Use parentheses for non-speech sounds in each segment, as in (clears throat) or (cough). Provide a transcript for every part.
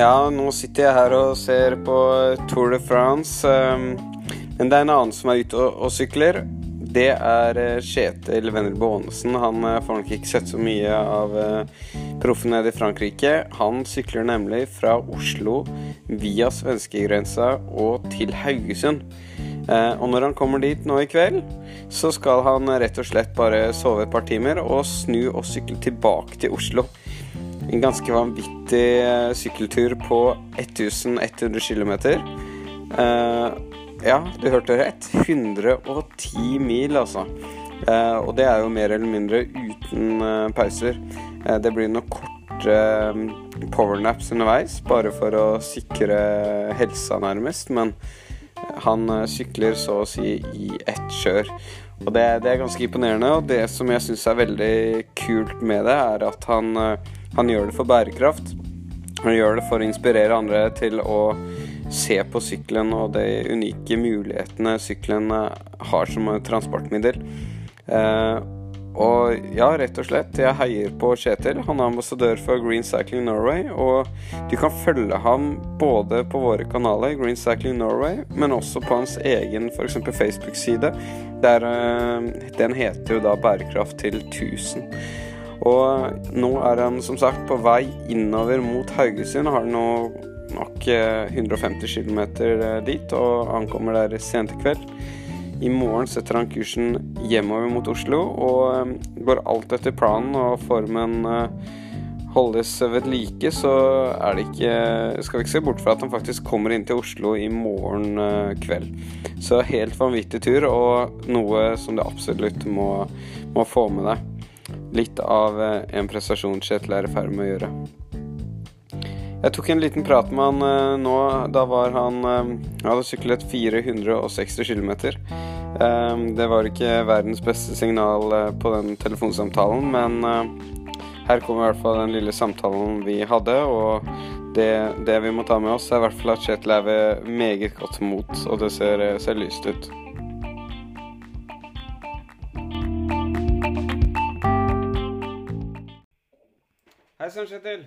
Ja, nå sitter jeg her og ser på Tour de France. um, Men det er en annen som er ute og, sykler. Det er eh, Kjetil Wennerbo Aanesen. Han eh, får nok ikke sett så mye av eh, proffen nede i Frankrike. Han sykler nemlig fra Oslo via svenskegrensa og til Haugesund. Og når han kommer dit nå i kveld, så skal han rett og slett bare sove et par timer og snu og sykle tilbake til Oslo. En ganske vanvittig eh, sykkeltur på 1100 km. ja, du hørte rett. 110 mil, altså. Eh, og det er jo mer eller mindre uten eh, pauser. Eh, det blir noen korte eh, powernaps underveis, bare for å sikre helsa, nærmest. Men han eh, sykler så å si i ett kjør. Og det, det er ganske imponerende. Og det som jeg syns er veldig kult med det, er at han, eh, han gjør det for bærekraft. Han gjør det for å inspirere andre til å se på sykkelen og de unike mulighetene sykkelen eh, har som transportmiddel. Eh, og ja, rett og slett, jeg heier på Kjetil. Han er ambassadør for Green Cycling Norway. Og du kan følge ham både på våre kanaler, Green Cycling Norway, men også på hans egen f.eks. Facebook-side. Eh, Den heter jo da Bærekraft til 1000. Og nå er han som sagt på vei innover mot Haugesund. Har nå nok eh, 150 km dit, og ankommer der sent i kveld. I morgen setter han kursen hjemover mot Oslo, og eh, går alt etter planen og formen eh, holdes ved like, så er det ikke Skal vi ikke se bort fra at han faktisk kommer inn til Oslo i morgen eh, kveld. Så helt vanvittig tur, og noe som du absolutt må, må få med deg. Litt av eh, en prestasjon Kjetil er i ferd med å gjøre. Jeg tok en liten prat med han eh, nå. Da var han eh, hadde syklet 460 km. Det var ikke verdens beste signal på den telefonsamtalen, men her kommer i hvert fall den lille samtalen vi hadde. Og det, det vi må ta med oss, er i hvert fall at Kjetil er ved meget godt mot, og det ser, ser lyst ut. Hei sann, Kjetil.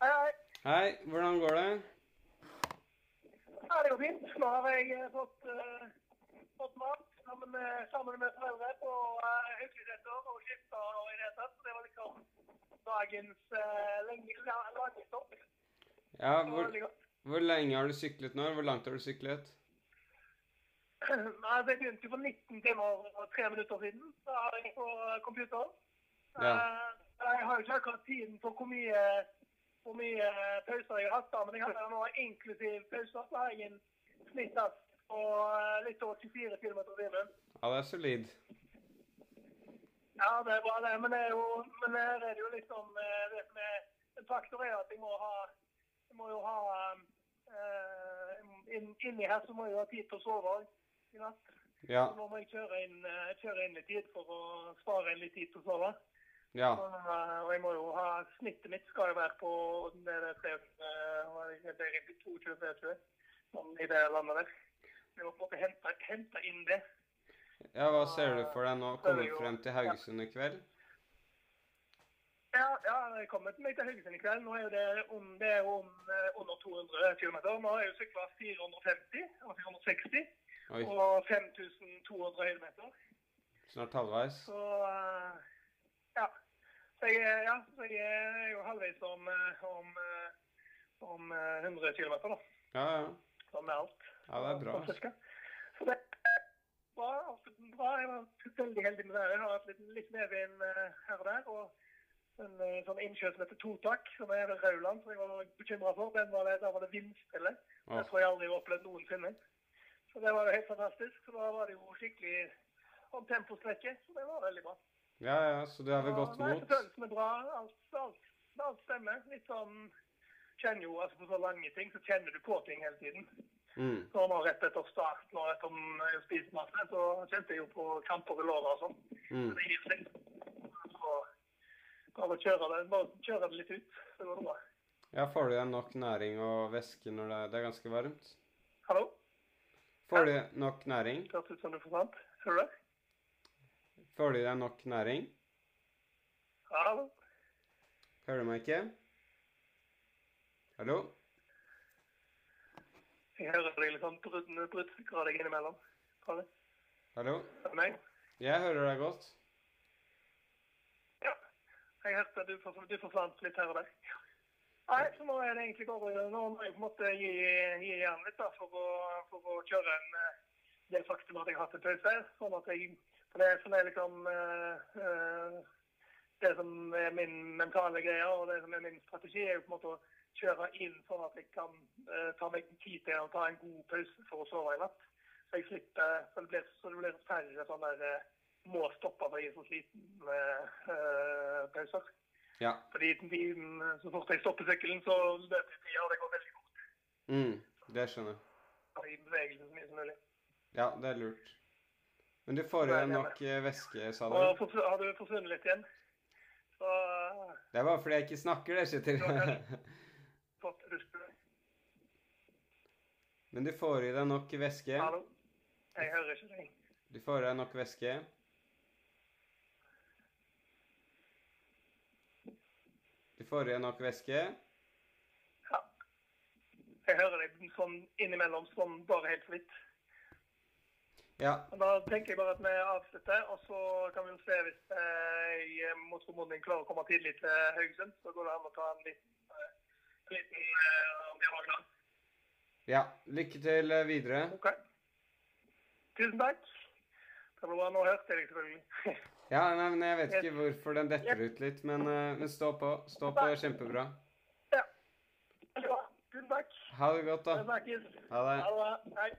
Hei, hei. Hei, hvordan går det? Ja, det går fint. Nå har jeg eh, fått, uh, fått mat sammen med, sammen med foreldre på uh, og skifta og i det tatt. Det var liksom dagens uh, lengste la- lange stopp. Ja, hvor, hvor lenge har du syklet nå? Hvor langt har du syklet? (clears throat) Altså, jeg begynte jo for 19 timer og 3 minutter siden. Da har jeg på computeren. Ja. Eh, Jeg har jo ikke akkurat tiden for hvor mye, hvor mye pauser jeg har hatt, da, men jeg har nå inklusiv pauser, så har jeg en snittast på eh, litt over 24 km i timen. Ja, det er solid. Ja, det er bra det, men det er jo, men her er det jo liksom eh, det som er En faktor er at jeg må ha jeg må jo ha uh, inn, Inni her så må jeg jo ha tid til å sove i natt. Ja. Så nå må jeg kjøre inn, eh, kjøre inn litt tid for å spare inn litt tid til å sove. Ja. Så, eh, og jeg må jo ha Snittet mitt skal jo være på det er eh, det, er 22, tror jeg, sånn i det landet der. Jeg må på en måte hente, hente inn det. ja, hva ser du for deg nå? Komme frem til Haugesund i kveld? Ja, ja, jeg kommer meg til Haugesund i kveld. Nå er det, om, det er om, eh, under 200 km. Nå har jeg jo sykla 450 og 460 Oi, og 5200 høydemeter. snart halvveis. Så eh, ja. Så jeg, er- ja, så jeg er jo halvveis om, eh, om, eh, om eh, 100 km, da. Ja, ja. Sånn med alt. Ja, det er bra. Så det er bra. absolutt bra. Jeg var veldig heldig med det. Jeg har hatt litt, litt medvind eh, her og der. og en eh, sånn innsjø som heter Totak, som er ved Rauland, som jeg var bekymra for. Den var det, der var det vindstille. Det tror jeg aldri jeg har opplevd noensinne. Så det var jo helt fantastisk. Så da var det jo skikkelig om tempostrekket. Så det var veldig bra. Ja, ja, så du er ved godt mot? Følelsen er bra. Alt, alt, alt stemmer. Litt sånn kjenner jo, altså På så lange ting så kjenner du på ting hele tiden. Mm. Så nå rett etter start, nå etter jeg har spist masse, så kjente jeg jo på kramper i låret og sånn. Mm. Det gir seg. Så bare kjøre det, bare kjøre det litt ut, så går det bra. Ja, får du igjen nok næring og væske når det er, det er ganske varmt? Hallo? Får du nok næring? Hørtes ut som du forsvant. Hører du det? Får du deg nok næring? Hallo? Hører du meg ikke? Hallo? Jeg hører deg litt sånn brudd- bruddstykker av deg innimellom. Kalle. Hallo? Hører du meg? Jeg hører deg godt. Ja. Jeg hørte du, du forsvant litt her og der. Nei, så nå er det egentlig bare Nå må jeg på en måte gi, gi igjen litt da, for å, for å kjøre en eh, det faktum at jeg har hatt en pause. Sånn at jeg For det som er liksom eh, eh, Det som er min mentale greie, og det som er min strategi, er jo på en måte å kjøre inn sånn at jeg kan eh, ta meg tid til å ta en god pause for å sove i natt. Så jeg slipper Så det blir, så det blir færre sånne der må stoppe for jeg er så sliten pauser. Ja. Fordi tiden, så fort jeg stopper sykkelen, så løper tida, og det går veldig fort. Mm, det skjønner jeg. I bevegelse så mye som mulig. Ja, det er lurt. Men du får i deg nok eh, væske, sa du? Og har du forsvunnet litt igjen, så uh, Det er bare fordi jeg ikke snakker, det, Kjetil. (laughs) Men du får i deg nok væske. Hallo? Jeg hører ikke deg. Du får i deg nok væske. Du får i deg nok væske. Ja. Jeg hører deg sånn innimellom, sånn bare helt så vidt. Ja. Men Da tenker jeg bare at vi avslutter, og så kan vi jo se hvis eh, jeg mot formodning klarer å komme tidlig til Haugesund. Så går det an å ta en liten, eh, en liten eh, dialog da. ja. Lykke til eh, videre. OK. Tusen takk. Det var bra. Nå hørte jeg deg selvfølgelig. (laughs) Ja, nei, men jeg vet ikke hvorfor den detter ut litt, men, eh, men stå på. Stå på, kjempebra. ja. Tusen takk. Ha det godt, da. Ha det. Ha det.